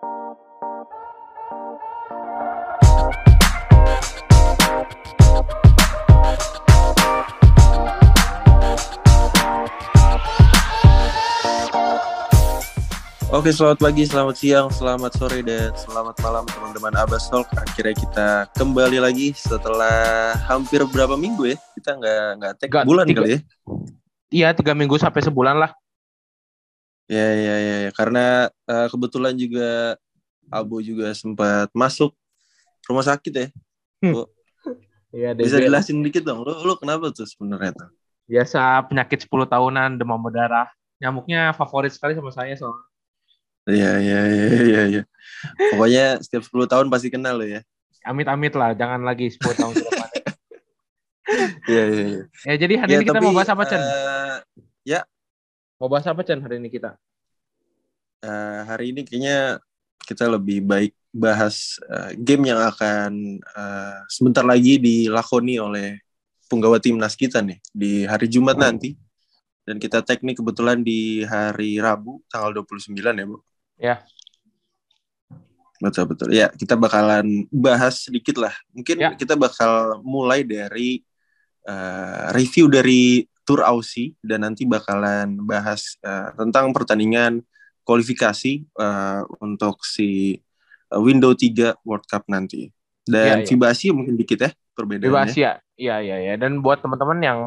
Oke, selamat pagi, selamat siang, selamat sore, dan selamat malam teman-teman Abbas Talk. Akhirnya kita kembali lagi setelah hampir berapa minggu ya? Kita nggak nggak tag bulan tiga- kali ya? Iya tiga minggu sampai sebulan lah. Ya, ya, ya, ya. Karena eh, kebetulan juga Abu juga sempat masuk rumah sakit ya. Iya Bisa jelasin dikit dong, lu, lu kenapa tuh sebenarnya tuh? Biasa penyakit 10 tahunan demam berdarah. Nyamuknya favorit sekali sama saya soalnya. Iya, iya, iya, iya, iya. Pokoknya setiap 10 tahun pasti kenal lo ya. Amit-amit lah, jangan lagi 10 tahun ke depan. Iya, iya, iya. Ya jadi hari Ya, ini kita tapi, mau bahas apa Chen? eh, Mau bahas apa Chen hari ini kita? Eh, hari ini kayaknya kita lebih baik bahas eh, game yang akan eh, sebentar lagi dilakoni oleh penggawa timnas kita nih di hari Jumat nanti. Dan kita tag nih kebetulan di hari Rabu tanggal 29 ya, Bu. Ya. Betul betul. Ya, kita bakalan bahas sedikit lah. Mungkin Ya. kita bakal mulai dari eh, review dari Tour Aussie dan nanti bakalan bahas eh, tentang pertandingan kualifikasi eh, untuk si eh, Window 3 World Cup nanti. Dan Ya, ya. FIBA Asia mungkin dikit ya perbedaannya. Bebas ya. Iya iya iya. Dan buat teman-teman yang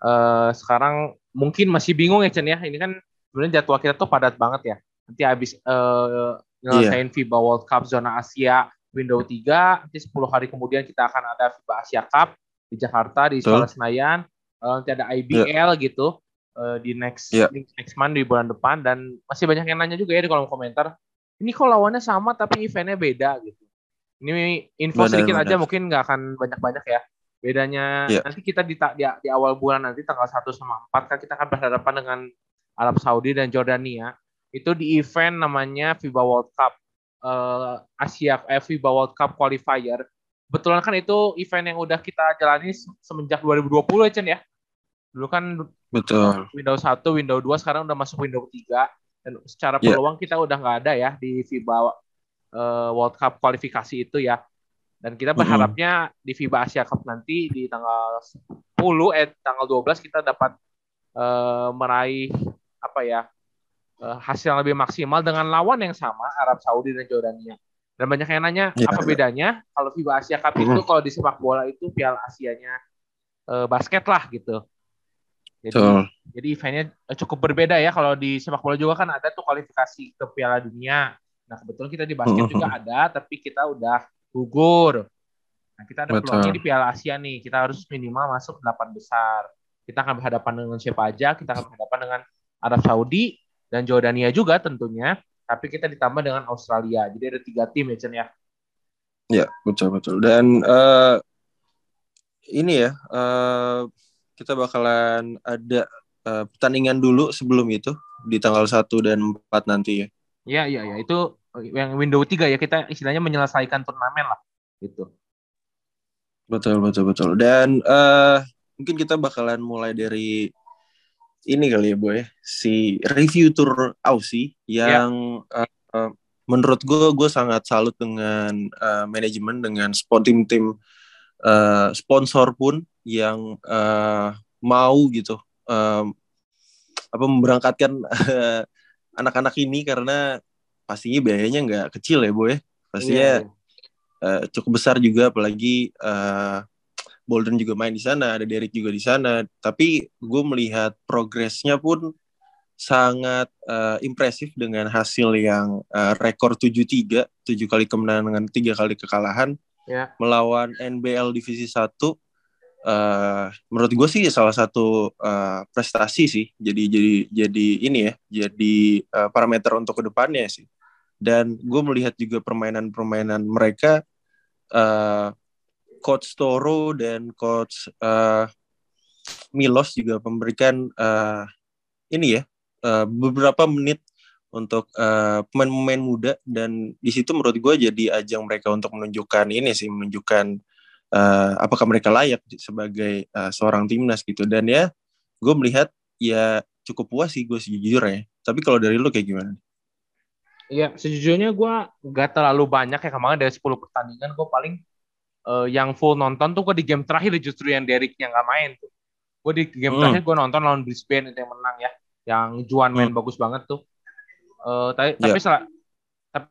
eh, sekarang mungkin masih bingung ya Chen ya. Ini kan sebenarnya jadwal kita tuh padat banget ya. Nanti habis eh nyelesain FIBA World Cup zona Asia window 3, nanti 10 hari kemudian kita akan ada FIBA Asia Cup di Jakarta di. Istora Senayan. Eh, nanti ada IBL gitu eh, di next Ya. di next month di bulan depan dan masih banyak yang nanya juga ya di kolom komentar. Ini kok lawannya sama tapi eventnya beda gitu. Ini info Benar, sedikit aja benar. mungkin nggak akan banyak-banyak ya. Bedanya Ya. nanti kita di, di, di awal bulan nanti tanggal 1 sama 4 kan kita akan berhadapan dengan Arab Saudi dan Jordania. Itu di event namanya FIBA World Cup eh, Asia eh, FIBA World Cup Qualifier. Betulan kan itu event yang udah kita jalani se- semenjak 2020 ya Chen ya. Dulu kan Betul. Windows 1, Windows 2 sekarang udah masuk Windows 3 dan secara Ya. peluang kita udah nggak ada ya di FIBA eh, World Cup kualifikasi itu ya. Dan kita berharapnya di FIBA Asia Cup nanti di tanggal 10 eh tanggal 12 kita dapat eh, meraih apa ya eh, hasil yang lebih maksimal dengan lawan yang sama Arab Saudi dan Jordania. Dan banyak yang nanya Ya. apa bedanya kalau FIBA Asia Cup itu Mhm. kalau di sepak bola itu Piala Asianya eh, basket lah gitu. Jadi Betul. jadi eventnya eh, cukup berbeda ya kalau di sepak bola juga kan ada tuh kualifikasi ke Piala Dunia. Nah kebetulan kita di basket juga ada, tapi kita udah gugur. Nah kita ada peluangnya di Piala Asia nih. Kita harus minimal masuk delapan besar. Kita akan berhadapan dengan siapa aja? Kita akan berhadapan dengan Arab Saudi dan Jordania juga tentunya. Tapi kita ditambah dengan Australia. Jadi ada tiga tim ya Chen ya. Ya, betul betul. Dan eh, ini ya, eh, kita bakalan ada eh, pertandingan dulu sebelum itu di tanggal 1 dan 4 nanti ya. Iya iya iya itu yang window 3 ya kita istilahnya menyelesaikan turnamen lah gitu. Betul betul betul. Dan eh, mungkin kita bakalan mulai dari ini kali ya, Boy. Si review tour Aussie yang eh, eh, menurut gue gue sangat salut dengan eh, manajemen dengan sport tim-tim eh, sponsor pun yang eh, mau gitu eh, apa memberangkatkan eh, anak-anak ini karena pastinya biayanya nggak kecil ya, Boy. Pastinya Iya, iya. eh, cukup besar juga apalagi eh, Bolden juga main di sana ada Derek juga di sana tapi gue melihat progresnya pun sangat eh, impresif dengan hasil yang eh, rekor 7-3 7 kali kemenangan tiga kali kekalahan Ya. melawan NBL divisi 1 eh, menurut gue sih salah satu eh, prestasi sih jadi jadi jadi ini ya jadi eh, parameter untuk ke depannya sih dan gue melihat juga permainan-permainan mereka eh, coach Toro dan coach eh, Milos juga memberikan eh, ini ya eh, beberapa menit untuk eh, pemain-pemain muda dan di situ menurut gue jadi ajang mereka untuk menunjukkan ini sih menunjukkan eh, apakah mereka layak sebagai eh, seorang timnas gitu dan ya gue melihat ya cukup puas sih gue sejujurnya tapi kalau dari lu kayak gimana? Iya, sejujurnya gue gak terlalu banyak ya kemarin dari 10 pertandingan gue paling uh, yang full nonton tuh gue di game terakhir justru yang Derricknya nggak main tuh. Gue di game hmm. terakhir gue nonton lawan Brisbane itu yang menang ya, yang Juan main hmm. bagus banget tuh. Uh, tapi yeah. tapi, sel tapi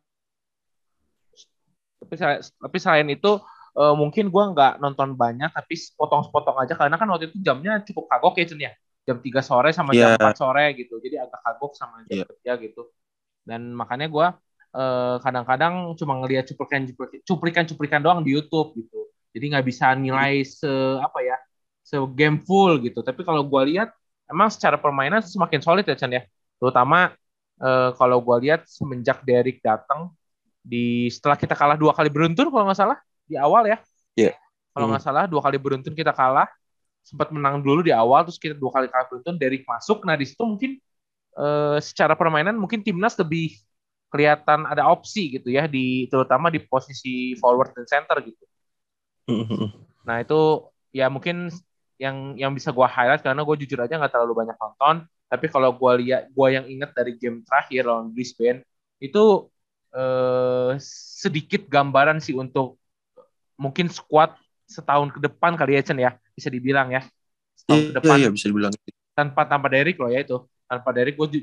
tapi tapi selain itu uh, mungkin gue nggak nonton banyak tapi potong-potong aja. Karena kan waktu itu jamnya cukup kagok ya Cun ya. Jam 3 sore sama yeah. jam 4 sore gitu. Jadi agak kagok sama jam yeah. kerja gitu. Dan makanya gue uh, kadang-kadang cuma ngelihat cuplikan cuplikan cuplikan doang di YouTube gitu. Jadi nggak bisa nilai se apa ya se game full gitu. Tapi kalau gue lihat emang secara permainan semakin solid ya Chan ya. Terutama uh, kalau gue lihat semenjak Derek datang di setelah kita kalah dua kali beruntun kalau nggak salah di awal ya yeah. kalau nggak hmm. salah dua kali beruntun kita kalah sempat menang dulu di awal terus kita dua kali kalah beruntun Derek masuk nah di situ mungkin uh, secara permainan mungkin timnas lebih kelihatan ada opsi gitu ya di terutama di posisi forward dan center gitu. Mm-hmm. Nah itu ya mungkin yang yang bisa gue highlight karena gue jujur aja nggak terlalu banyak nonton. Tapi kalau gue lihat gue yang inget dari game terakhir lawan Brisbane itu eh, sedikit gambaran sih untuk mungkin squad setahun ke depan kali ya Chen ya. Bisa dibilang ya. Setahun ke iya, depan. Iya, bisa dibilang. Tanpa tanpa Derek loh ya itu. Tanpa Derek gue ju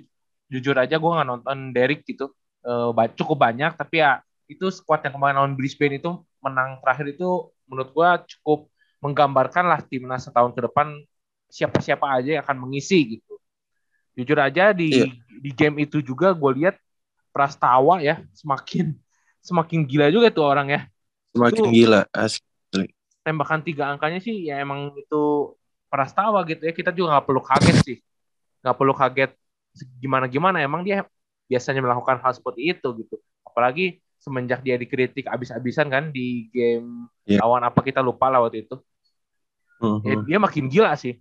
jujur aja gue nggak nonton Derek gitu. Uh, cukup banyak tapi ya itu squad yang kemarin lawan Brisbane itu menang terakhir itu menurut gue cukup menggambarkan lah timnas setahun ke depan siapa-siapa aja yang akan mengisi gitu jujur aja di yeah. di game itu juga gue lihat Prastawa ya semakin semakin gila juga tuh orang ya. Semakin itu, gila asli. tembakan tiga angkanya sih ya emang itu Prastawa gitu ya. Kita juga nggak perlu kaget sih. Nggak perlu kaget gimana gimana emang dia biasanya melakukan hal seperti itu gitu. Apalagi semenjak dia dikritik abis-abisan kan di game yeah. lawan apa kita lupa lah waktu itu. Uh-huh. ya, dia makin gila sih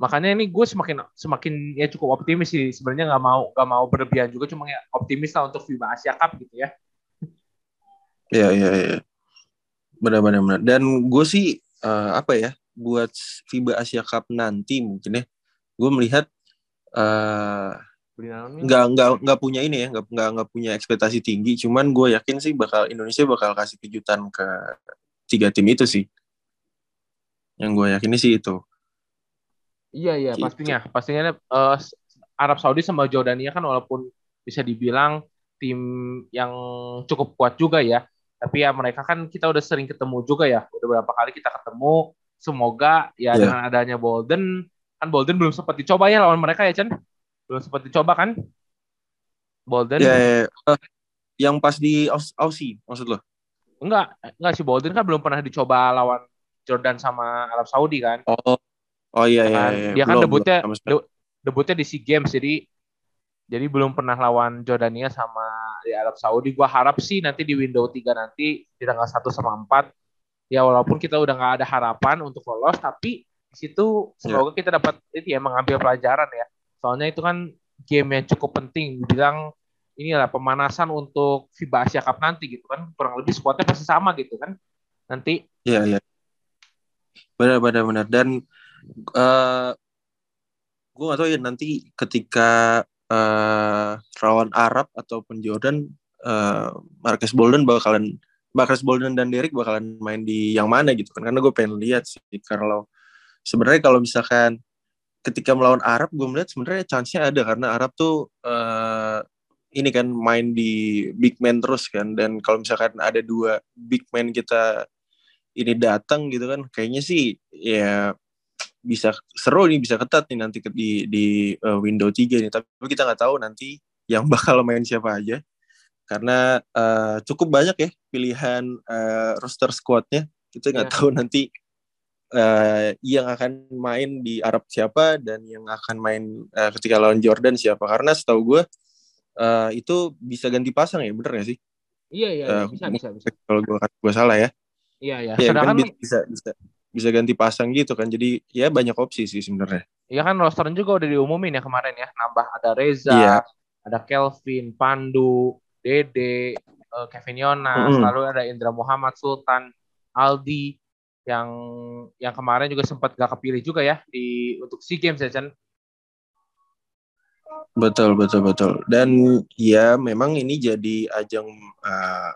makanya ini gue semakin semakin ya cukup optimis sih. Sebenarnya nggak mau nggak mau berlebihan juga. Cuma ya optimis lah untuk FIBA Asia Cup gitu ya. Iya iya iya. Benar-benar benar dan gue sih uh, apa ya buat FIBA Asia Cup nanti mungkin ya gue melihat uh, nggak nggak nggak punya ini ya nggak nggak nggak punya ekspektasi tinggi. Cuman gue yakin sih bakal Indonesia bakal kasih kejutan ke tiga tim itu sih. Yang gue yakin sih itu iya iya gitu. pastinya. Pastinya uh, Arab Saudi sama Jordania kan walaupun bisa dibilang tim yang cukup kuat juga ya. Tapi ya mereka kan kita udah sering ketemu juga ya. Udah beberapa kali kita ketemu. Semoga ya yeah. dengan adanya Bolden kan Bolden belum sempat dicoba ya lawan mereka ya Chen belum sempat dicoba kan? Bolden? Ya, ya. Uh, yang pas di Aussie maksud lo? Enggak enggak sih. Bolden kan belum pernah dicoba lawan Jordan sama Arab Saudi kan? Oh oh iya iya, iya. dia kan belum, debutnya belum, debutnya di SEA Games jadi jadi belum pernah lawan Jordania sama di Arab Saudi. Gua harap sih nanti di window 3 nanti di tanggal 1 sama 4 ya walaupun kita udah nggak ada harapan untuk lolos tapi situ semoga yeah. kita dapat itu ya mengambil pelajaran ya. Soalnya itu kan game yang cukup penting. Bilang inilah pemanasan untuk FIBA Asia Cup nanti gitu kan. Kurang lebih skuadnya pasti sama gitu kan. Nanti. Iya, yeah, iya. Yeah. Benar, benar, benar. Dan uh, gue gak tahu ya nanti ketika uh, rawan Arab ataupun Jordan, uh, Marcus Bolden bakalan Marcus Bolden dan Derek bakalan main di yang mana gitu kan. Karena gue pengen lihat sih kalau sebenarnya kalau misalkan ketika melawan Arab gue melihat sebenarnya chance-nya ada. Karena Arab tuh uh, ini kan main di big man terus kan. Dan kalau misalkan ada dua big man kita ini datang gitu kan kayaknya sih ya bisa seru nih bisa ketat nih nanti di di uh, window 3 nih tapi kita nggak tahu nanti yang bakal main siapa aja karena uh, cukup banyak ya pilihan uh, roster squadnya kita nggak yeah. tahu nanti uh, yang akan main di Arab siapa dan yang akan main uh, ketika lawan Jordan siapa karena setahu gue uh, itu bisa ganti pasang ya bener gak sih? Iya iya uh, bisa bisa bisa. Kalau gue gue salah ya. Iya iya. Ya, kan bisa bisa bisa ganti pasang gitu kan jadi ya banyak opsi sih sebenarnya. Iya kan rosternya juga udah diumumin ya kemarin ya nambah ada Reza, iya. ada Kelvin, Pandu, Dede, Kevin Yonas, mm -hmm. lalu ada Indra Muhammad Sultan, Aldi, yang yang kemarin juga sempat gak kepilih juga ya di untuk SEA Games ya Chan. Betul, betul, betul. Dan ya memang ini jadi ajang uh,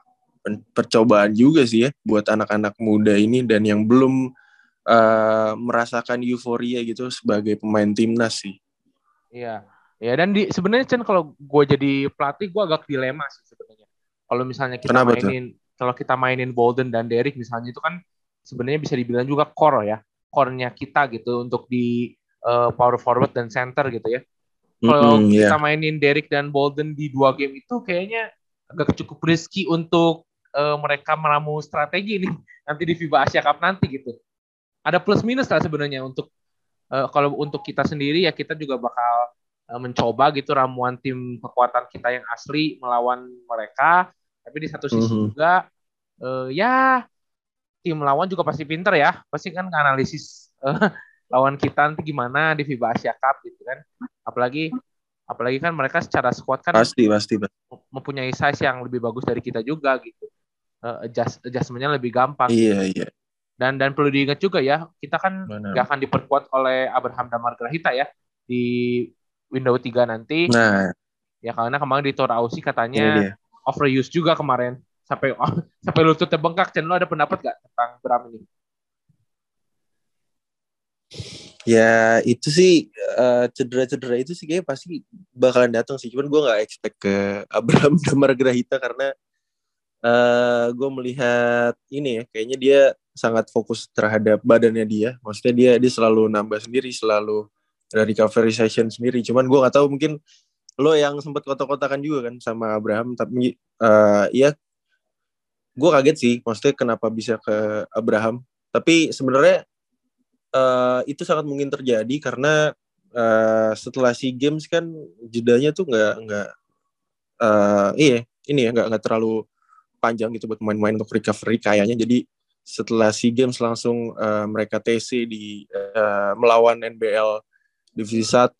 percobaan juga sih ya buat anak-anak muda ini dan yang belum uh, merasakan euforia gitu sebagai pemain timnas sih. Iya, ya dan di sebenarnya Chen kalau gue jadi pelatih gue agak dilema sih sebenarnya. Kalau misalnya kita Kenapa mainin, kalau kita mainin Bolden dan Derek misalnya itu kan sebenarnya bisa dibilang juga core ya, core-nya kita gitu untuk di uh, power forward dan center gitu ya. Kalau mm -hmm, kita yeah. mainin Derek dan Bolden di dua game itu kayaknya agak cukup risky untuk uh, mereka meramu strategi nih nanti di FIBA Asia Cup nanti gitu. Ada plus minus lah sebenarnya untuk uh, kalau untuk kita sendiri ya kita juga bakal uh, mencoba gitu ramuan tim kekuatan kita yang asli melawan mereka. Tapi di satu sisi mm -hmm. juga uh, ya tim lawan juga pasti pinter ya, pasti kan analisis uh, lawan kita nanti gimana di FIBA Asia Cup gitu kan. Apalagi apalagi kan mereka secara squad kan pasti pasti mempunyai size yang lebih bagus dari kita juga gitu. Uh, adjust adjustmentnya lebih gampang. Iya iya. Dan dan perlu diingat juga ya, kita kan nggak akan diperkuat oleh Abraham dan Margarita ya di window 3 nanti. Nah. Ya karena kemarin di Tora Ausi katanya overuse juga kemarin sampai sampai lututnya bengkak. Chen lo ada pendapat gak tentang Bram ini? Ya itu sih uh, cedera-cedera itu sih kayak pasti bakalan datang sih. Cuman gue nggak expect ke Abraham Damar Grahita karena uh, eh, gue melihat ini ya kayaknya dia sangat fokus terhadap badannya dia. Maksudnya dia dia selalu nambah sendiri, selalu dari recovery session sendiri. Cuman gue nggak tahu mungkin lo yang sempat kotak-kotakan juga kan sama Abraham. Tapi uh, ya gue kaget sih. Maksudnya kenapa bisa ke Abraham. Tapi sebenarnya uh, itu sangat mungkin terjadi karena uh, setelah si games kan jedanya tuh nggak nggak uh, iya ini ya nggak nggak terlalu panjang gitu buat main-main untuk recovery kayaknya jadi setelah si games langsung uh, mereka TC di uh, melawan NBL divisi 1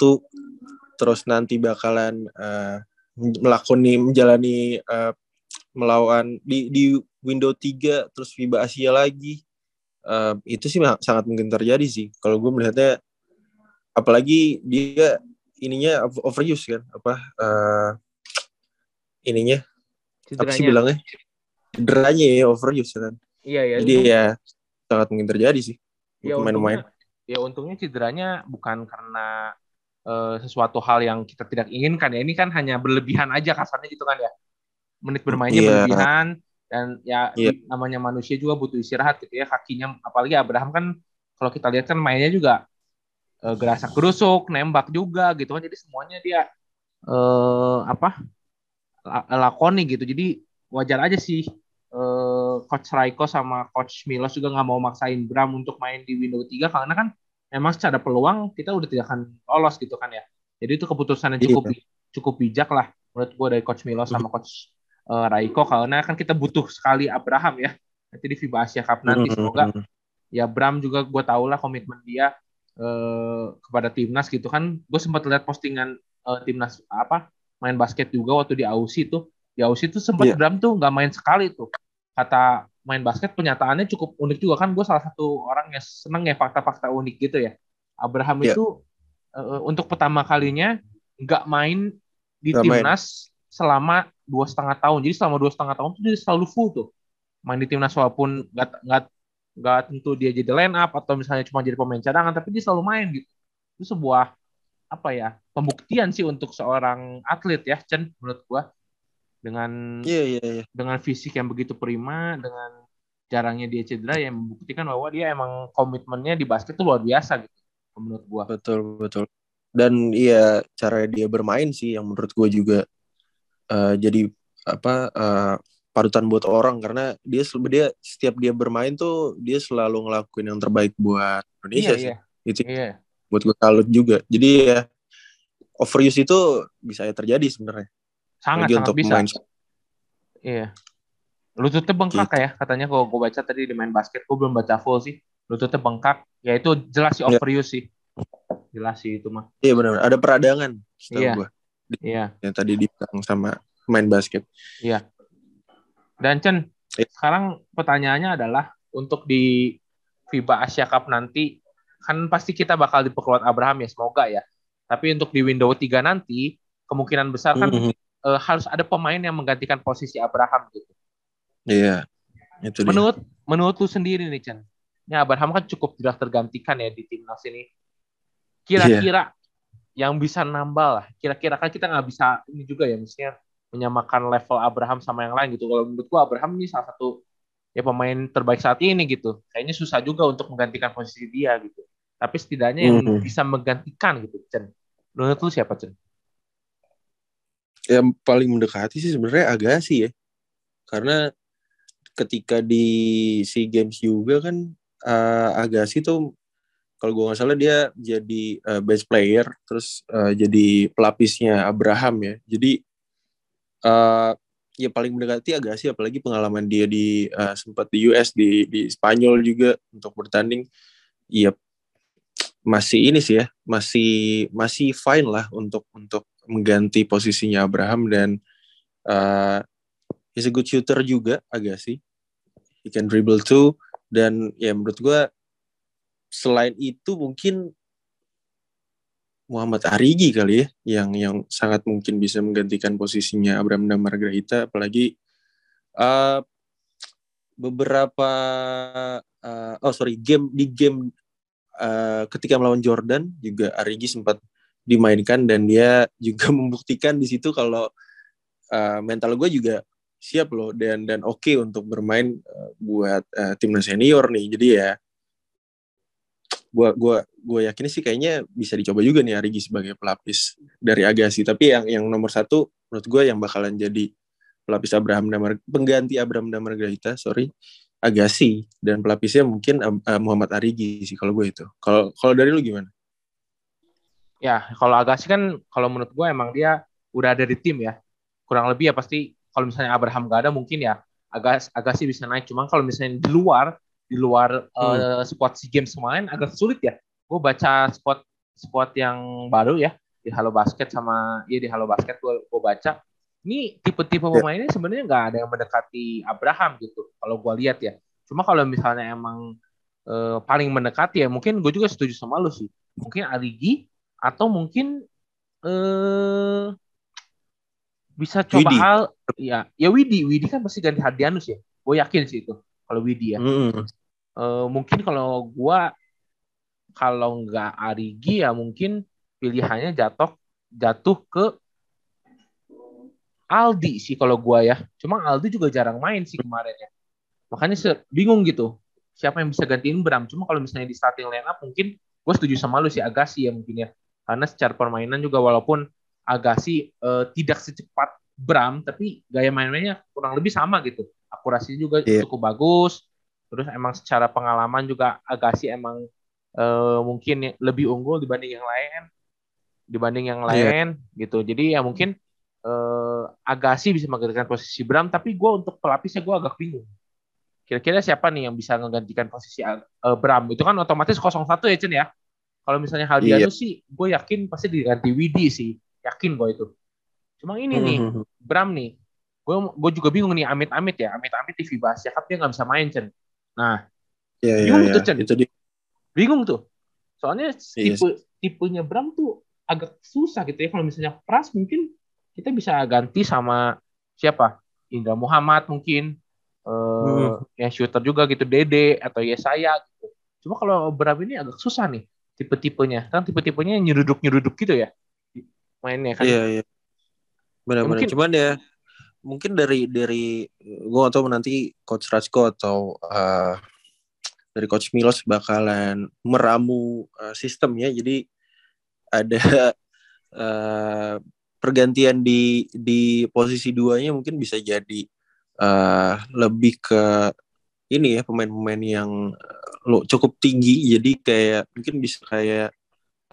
terus nanti bakalan uh, melakoni menjalani uh, melawan di di window 3 terus FIBA Asia lagi. Uh, itu sih sangat mungkin terjadi sih. Kalau gue melihatnya apalagi dia ininya overuse kan apa uh, ininya Cederanya. apa sih bilangnya? Cederanya ya overuse kan iya iya jadi ya sangat mungkin terjadi sih ya, ya untungnya cederanya bukan karena uh, sesuatu hal yang kita tidak inginkan ya. Ini kan hanya berlebihan aja kasarnya gitu kan ya. Menit bermainnya yeah. berlebihan dan ya yeah. namanya manusia juga butuh istirahat gitu ya kakinya. Apalagi Abraham kan kalau kita lihat kan mainnya juga e, gerasa gerusuk nembak juga gitu kan. Jadi semuanya dia e, apa lakoni gitu. Jadi wajar aja sih e, coach Raiko sama coach Milos juga nggak mau maksain Bram untuk main di window 3 karena kan memang secara peluang kita udah tidak akan lolos gitu kan ya. Jadi itu keputusan yang cukup yeah. cukup bijak lah menurut gue dari coach Milos sama coach uh, Raiko karena kan kita butuh sekali Abraham ya. Nanti di FIBA Asia Cup nanti semoga ya Bram juga gue tau lah komitmen dia uh, kepada timnas gitu kan. Gue sempat lihat postingan uh, timnas apa main basket juga waktu di Aussie tuh. Di Aussie tuh sempat yeah. Bram tuh nggak main sekali tuh kata main basket penyataannya cukup unik juga kan gue salah satu orang yang seneng ya fakta-fakta unik gitu ya Abraham yeah. itu uh, untuk pertama kalinya nggak main di gak timnas main. selama dua setengah tahun. Jadi selama dua setengah tahun tuh dia selalu full tuh main di timnas walaupun nggak nggak nggak tentu dia jadi line up atau misalnya cuma jadi pemain cadangan, tapi dia selalu main gitu. Itu sebuah apa ya pembuktian sih untuk seorang atlet ya, Chen menurut gua dengan yeah, yeah, yeah. dengan fisik yang begitu prima, dengan jarangnya dia cedera yang membuktikan bahwa dia emang komitmennya di basket itu luar biasa gitu menurut gua. Betul betul. Dan iya cara dia bermain sih yang menurut gua juga uh, jadi apa uh, parutan buat orang karena dia dia setiap dia bermain tuh dia selalu ngelakuin yang terbaik buat Indonesia iya, sih. Iya. Itu iya. buat gue salut juga. Jadi ya overuse itu bisa ya terjadi sebenarnya. Sangat Lagi sangat untuk bisa. Main... Iya. Lututnya bengkak gitu. ya katanya kalau gue baca tadi di main basket gue belum baca full sih. Lututnya bengkak. Ya itu jelas sih iya. overuse sih. Jelas sih itu mah. Iya benar. Ada peradangan iya. gue. Iya. Yang tadi dibilang sama main basket. Iya. Dan Chen, ya. sekarang pertanyaannya adalah untuk di FIBA Asia Cup nanti kan pasti kita bakal diperkuat Abraham ya semoga ya. Tapi untuk di window 3 nanti kemungkinan besar kan mm -hmm. Uh, harus ada pemain yang menggantikan posisi Abraham gitu. Iya. Itu menurut dia. menurut lu sendiri nih Chen. Ya Abraham kan cukup tidak tergantikan ya di timnas ini. Kira-kira yeah. yang bisa nambah lah. Kira-kira kan kita nggak bisa ini juga ya misalnya menyamakan level Abraham sama yang lain gitu. Kalau menurut gua Abraham ini salah satu ya pemain terbaik saat ini gitu. Kayaknya susah juga untuk menggantikan posisi dia gitu. Tapi setidaknya yang mm -hmm. bisa menggantikan gitu, Chen. Menurut lu siapa, Chen? Yang paling mendekati sih sebenarnya Agassi ya. Karena ketika di SEA Games juga kan uh, Agassi tuh kalau gue nggak salah dia jadi uh, best player terus uh, jadi pelapisnya Abraham ya jadi uh, ya paling mendekati Agassi apalagi pengalaman dia di uh, sempat di US di di Spanyol juga untuk bertanding ya masih ini sih ya masih masih fine lah untuk untuk mengganti posisinya Abraham dan uh, he's a good shooter juga Agassi he can dribble too. Dan ya menurut gue selain itu mungkin Muhammad Arigi kali ya yang yang sangat mungkin bisa menggantikan posisinya Abraham dan Margarita apalagi uh, beberapa uh, oh sorry game di game uh, ketika melawan Jordan juga Arigi sempat dimainkan dan dia juga membuktikan di situ kalau uh, mental gue juga siap loh dan dan oke okay untuk bermain uh, buat uh, timnas senior nih. Jadi ya gua gua gua yakin sih kayaknya bisa dicoba juga nih Arigi sebagai pelapis dari Agassi. Tapi yang yang nomor satu menurut gue yang bakalan jadi pelapis Abraham Damar pengganti Abraham Damar Gaita sorry Agassi dan pelapisnya mungkin uh, Muhammad Arigi sih kalau gue itu. Kalau kalau dari lu gimana? Ya kalau Agassi kan kalau menurut gue emang dia udah ada di tim ya. Kurang lebih ya pasti kalau misalnya Abraham gak ada mungkin ya agak sih bisa naik. Cuman kalau misalnya di luar di luar hmm. uh, squad SEA Games kemarin agak sulit ya. Gue baca spot spot yang baru ya di Halo Basket sama ya di Halo Basket gue gue baca ini tipe-tipe yeah. pemainnya sebenarnya nggak ada yang mendekati Abraham gitu kalau gue lihat ya cuma kalau misalnya emang uh, paling mendekati ya mungkin gue juga setuju sama lu sih mungkin Arigi atau mungkin eh bisa coba Widi. hal ya ya Widi Widi kan pasti ganti Hardianus ya gue yakin sih itu kalau Widi ya mm. uh, mungkin kalau gue kalau nggak Arigi ya mungkin pilihannya jatuh jatuh ke Aldi sih kalau gue ya. Cuma Aldi juga jarang main sih kemarin ya. Makanya bingung gitu siapa yang bisa gantiin Bram. Cuma kalau misalnya di starting line up mungkin gue setuju sama lu sih Agassi ya mungkin ya. Karena secara permainan juga walaupun Agassi uh, tidak secepat Bram tapi gaya main-mainnya kurang lebih sama gitu. Akurasi juga yeah. cukup bagus. Terus emang secara pengalaman juga Agassi emang uh, mungkin lebih unggul dibanding yang lain. Dibanding yang iya. lain yeah. gitu. Jadi ya mungkin uh, Agassi bisa menggantikan posisi Bram tapi gue untuk pelapisnya gue agak bingung. Kira-kira siapa nih yang bisa menggantikan posisi uh, Bram? Itu kan otomatis 01 ya Chen ya? Kalau misalnya Haldiano yeah. sih gue yakin pasti diganti Widi sih. Yakin gue itu. Cuma ini nih hmm. Bram nih. Gue gue juga bingung nih amit-amit ya. Amit-amit FIBA Asia Cup dia nggak bisa main Chen nah ya, bingung ya, tuh Chen itu di... bingung tuh. Soalnya yes. Iya tipe tipenya Bram tuh agak susah gitu ya. Kalau misalnya Pras mungkin kita bisa ganti sama siapa Indra Muhammad mungkin uh, hmm. ya shooter juga gitu Dede atau Yesaya gitu cuma kalau Bram ini agak susah nih tipe-tipenya kan tipe-tipenya nyeruduk-nyeruduk gitu ya mainnya kan. Iya iya. Benar-benar. Ya, Cuman ya mungkin dari dari gue atau nanti coach Rajko atau uh, dari coach Milos bakalan meramu uh, sistemnya jadi ada uh, pergantian di di posisi duanya mungkin bisa jadi uh, lebih ke ini ya pemain-pemain yang lo cukup tinggi. Jadi kayak mungkin bisa kayak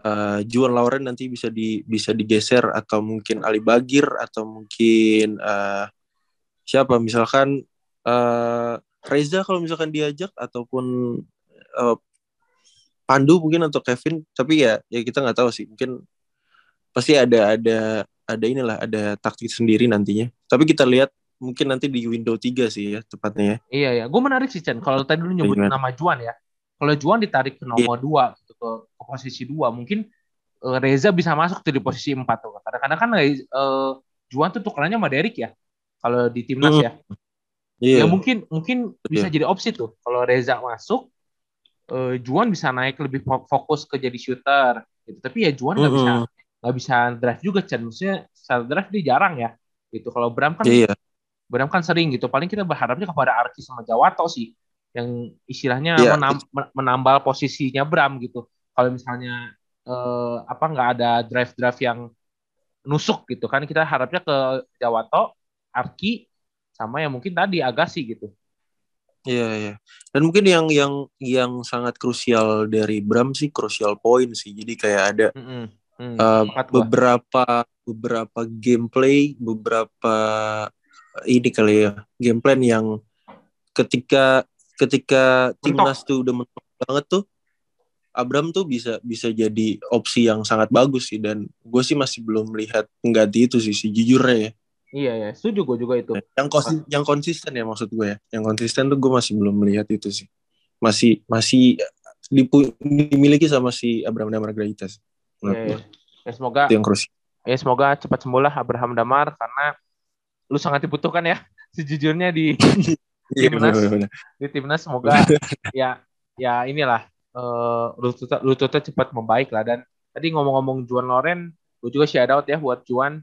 uh, Juan Lauren nanti bisa di bisa digeser atau mungkin Ali Bagir atau mungkin uh, siapa? Misalkan uh, Reza kalau misalkan diajak ataupun uh, Pandu mungkin atau Kevin. Tapi ya ya kita nggak tahu sih. Mungkin pasti ada ada ada inilah ada taktik sendiri nantinya tapi kita lihat mungkin nanti di window 3 sih ya tepatnya ya. Iya ya, gue menarik sih Chen. Kalau tadi lu nyebut nama Juan ya, kalau Juan ditarik ke nomor yeah. 2 gitu ke, ke posisi dua mungkin uh, Reza bisa masuk tuh di posisi 4 tuh. Kadang-kadang kan uh, Juan tuh tukerannya sama Derek ya. Kalau di timnas mm. ya. Yeah. Ya mungkin mungkin yeah. bisa jadi opsi tuh. Kalau Reza masuk, uh, Juan bisa naik lebih fokus ke jadi shooter. Gitu. Tapi ya Juan nggak mm -hmm. bisa nggak bisa drive juga Chen. Maksudnya secara drive dia jarang ya. Gitu. Kalau Bram kan yeah. Bram kan sering gitu. Paling kita berharapnya kepada Arki sama Jawato sih. Yang istilahnya yeah. menam, menambal posisinya Bram gitu. Kalau misalnya uh, apa nggak ada drive drive yang nusuk gitu kan kita harapnya ke Jawato, Arki sama yang mungkin tadi Agassi gitu. Iya iya. Dan mungkin yang yang yang sangat krusial dari Bram sih krusial point sih. Jadi kayak ada mm -hmm. Mm, uh, beberapa beberapa gameplay, beberapa ini kali ya game plan yang ketika ketika timnas tuh udah mentok banget tuh Abram tuh bisa bisa jadi opsi yang sangat bagus sih dan gue sih masih belum melihat pengganti itu sih sejujurnya ya. Iya ya, setuju gue juga itu. Yang konsi yang konsisten ya maksud gue ya. Yang konsisten tuh gue masih belum melihat itu sih. Masih masih dipu, dimiliki sama si Abraham Damar Graitas. Ya, ya. ya, semoga itu yang krusial. Ya semoga cepat sembuh lah Abraham Damar karena lu sangat dibutuhkan ya sejujurnya di iya, timnas. di timnas semoga ya ya inilah uh, lututnya, lututnya cepat membaik lah dan tadi ngomong-ngomong Juan Loren gue juga shout out ya buat Juan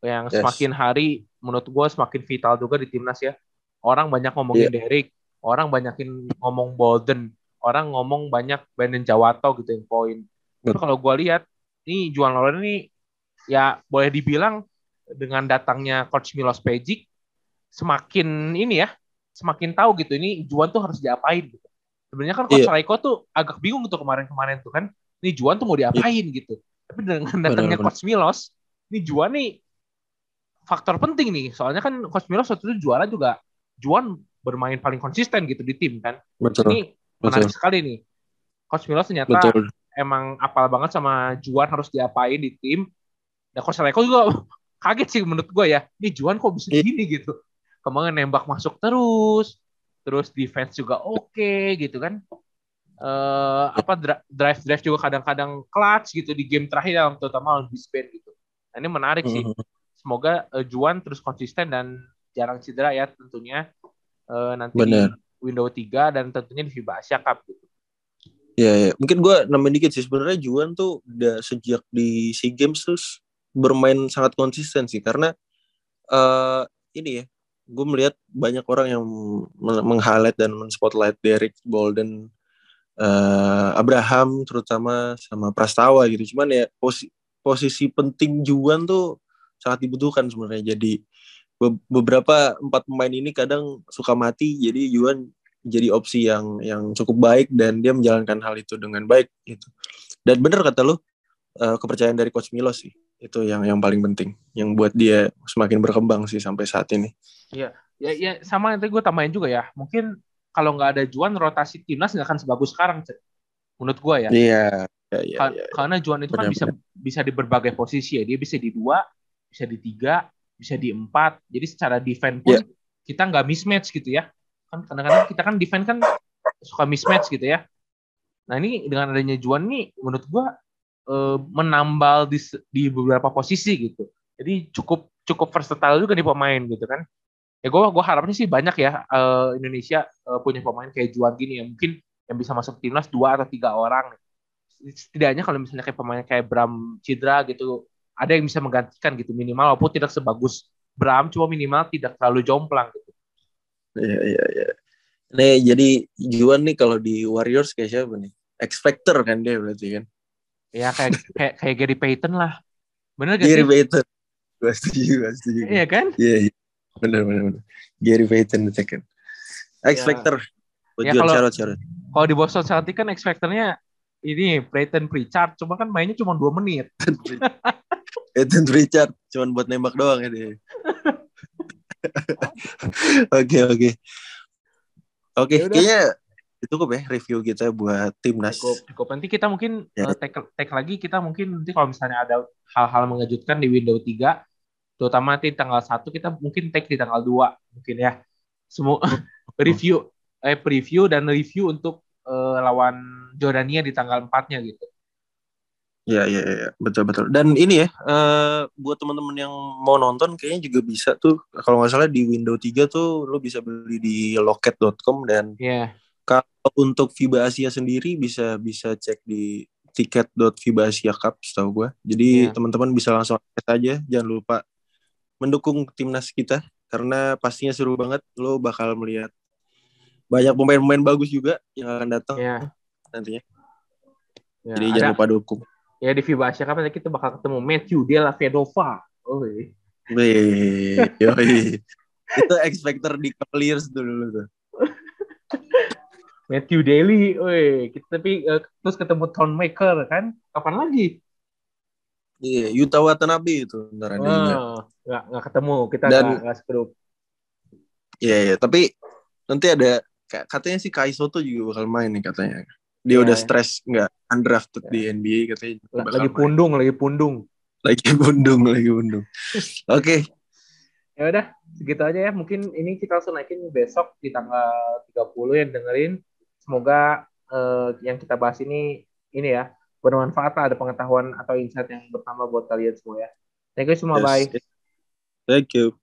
yang yes. semakin hari menurut gue semakin vital juga di timnas ya orang banyak ngomongin yeah. Derek orang banyakin ngomong Bolden orang ngomong banyak Brandon Jawato gitu yang poin tapi kalau gue lihat ini Juan Loren ini ya boleh dibilang dengan datangnya coach Milos Pejic semakin ini ya semakin tahu gitu ini Juan tuh harus diapain gitu Sebenarnya kan Coach yeah. Raiko tuh agak bingung tuh kemarin-kemarin tuh kan. Nih Juan tuh mau diapain yeah. gitu. Tapi dengan datangnya Coach Milos, nih Juan nih faktor penting nih. Soalnya kan Coach Milos waktu itu juara juga Juan bermain paling konsisten gitu di tim kan. Betul. Ini menarik Betul. sekali nih. Coach Milos ternyata Betul. Emang apal banget sama Juan harus diapain di tim. Dan Coach Raiko juga kaget sih menurut gue ya. Nih Juan kok bisa yeah. gini gitu. Kemarin nembak masuk terus terus defense juga oke okay, gitu kan uh, apa drive drive juga kadang-kadang clutch gitu di game terakhir dalam terutama lawan Brisbane gitu nah, ini menarik sih mm-hmm. semoga uh, Juan terus konsisten dan jarang cedera ya tentunya uh, nanti Bener. window 3 dan tentunya di FIBA Asia Cup gitu Ya, ya. mungkin gue nambahin dikit sih. Sebenarnya Juan tuh udah sejak di SEA Games terus bermain sangat konsisten sih. Karena uh, ini ya gue melihat banyak orang yang meng-highlight dan men-spotlight Derek Bolden uh, Abraham terutama sama Prastawa gitu. Cuman ya posi posisi penting Juan tuh sangat dibutuhkan sebenarnya. Jadi be beberapa empat pemain ini kadang suka mati. Jadi Juan jadi opsi yang yang cukup baik dan dia menjalankan hal itu dengan baik gitu dan bener kata lu uh, kepercayaan dari coach Milos sih itu yang yang paling penting yang buat dia semakin berkembang sih sampai saat ini Iya, ya, ya sama nanti gue tambahin juga ya. Mungkin kalau nggak ada Juan rotasi timnas nggak akan sebagus sekarang, menurut gue ya. Iya. Ya, ya, ya, Karena Juan itu kan benar, kan bisa bisa di berbagai posisi ya. Dia bisa di dua, bisa di tiga, bisa di empat. Jadi secara defense pun ya. kita nggak mismatch gitu ya. Kan kadang-kadang kita kan defense kan suka mismatch gitu ya. Nah ini dengan adanya Juan nih, menurut gue eh, menambal di, di beberapa posisi gitu. Jadi cukup cukup versatile juga nih pemain gitu kan ya gue gue harapnya sih banyak ya uh, Indonesia uh, punya pemain kayak Juan gini ya mungkin yang bisa masuk timnas dua atau tiga orang setidaknya kalau misalnya kayak pemain kayak Bram Cidra gitu ada yang bisa menggantikan gitu minimal walaupun tidak sebagus Bram cuma minimal tidak terlalu jomplang gitu iya iya iya. Nih jadi Juan nih kalau di Warriors kayak siapa nih? X Factor kan dia berarti kan? Ya kayak kayak kayak Gary Payton lah. Bener gak Gary Payton. Gue setuju gue setuju. Iya kan? Iya iya. Benar benar benar Gary Payton the second. X Factor. Ya, ya kalau kalau di Boston Celtics kan X Factornya ini Peyton Pritchard. Cuma kan mainnya cuma dua menit. Peyton Pritchard. Cuma buat nembak doang ya dia oke oke oke ya kayaknya cukup ya review kita buat timnas. Cukup, cukup. Nanti kita mungkin ya. uh, take, take lagi kita mungkin nanti kalau misalnya ada hal-hal mengejutkan di window 3 terutama nanti tanggal satu kita mungkin take di tanggal 2 mungkin ya semua review eh preview dan review untuk uh, lawan Jordania di tanggal 4-nya gitu. Iya iya iya betul betul. Dan ini ya uh, buat teman-teman yang mau nonton kayaknya juga bisa tuh kalau nggak salah di Windows 3 tuh lo bisa beli di loket.com dan yeah. kalau untuk FIBA Asia sendiri bisa bisa cek di tiket.fiba Asia Cup setahu gue. Jadi yeah. teman-teman bisa langsung cek aja jangan lupa mendukung timnas kita karena pastinya seru banget lo bakal melihat banyak pemain-pemain bagus juga yang akan datang yeah. nantinya. Yeah, Jadi ada, jangan lupa dukung ya di FIBA Asia Cup nanti kita bakal ketemu Matthew Della Vedova. Oh, Wih, itu expector di Cavaliers dulu tuh. Matthew Daly, woi, kita tapi uh, terus ketemu Ton Maker kan? Kapan lagi? Iya, Yuta Watanabe itu ntar oh. Nggak, nggak ketemu, kita Dan, nggak, segrup. Iya, iya, tapi nanti ada katanya si Kai Soto juga bakal main nih katanya. Dia yeah, udah yeah. stres nggak undrafted yeah. di NBA katanya. Lagi pundung, lagi pundung. Lagi pundung, lagi pundung. Oke. okay. Ya udah, segitu aja ya. Mungkin ini kita langsung naikin besok di tanggal 30 yang dengerin. Semoga uh, yang kita bahas ini ini ya bermanfaat ada pengetahuan atau insight yang bertambah buat kalian semua ya. Thank you semua, yes. bye. Thank you.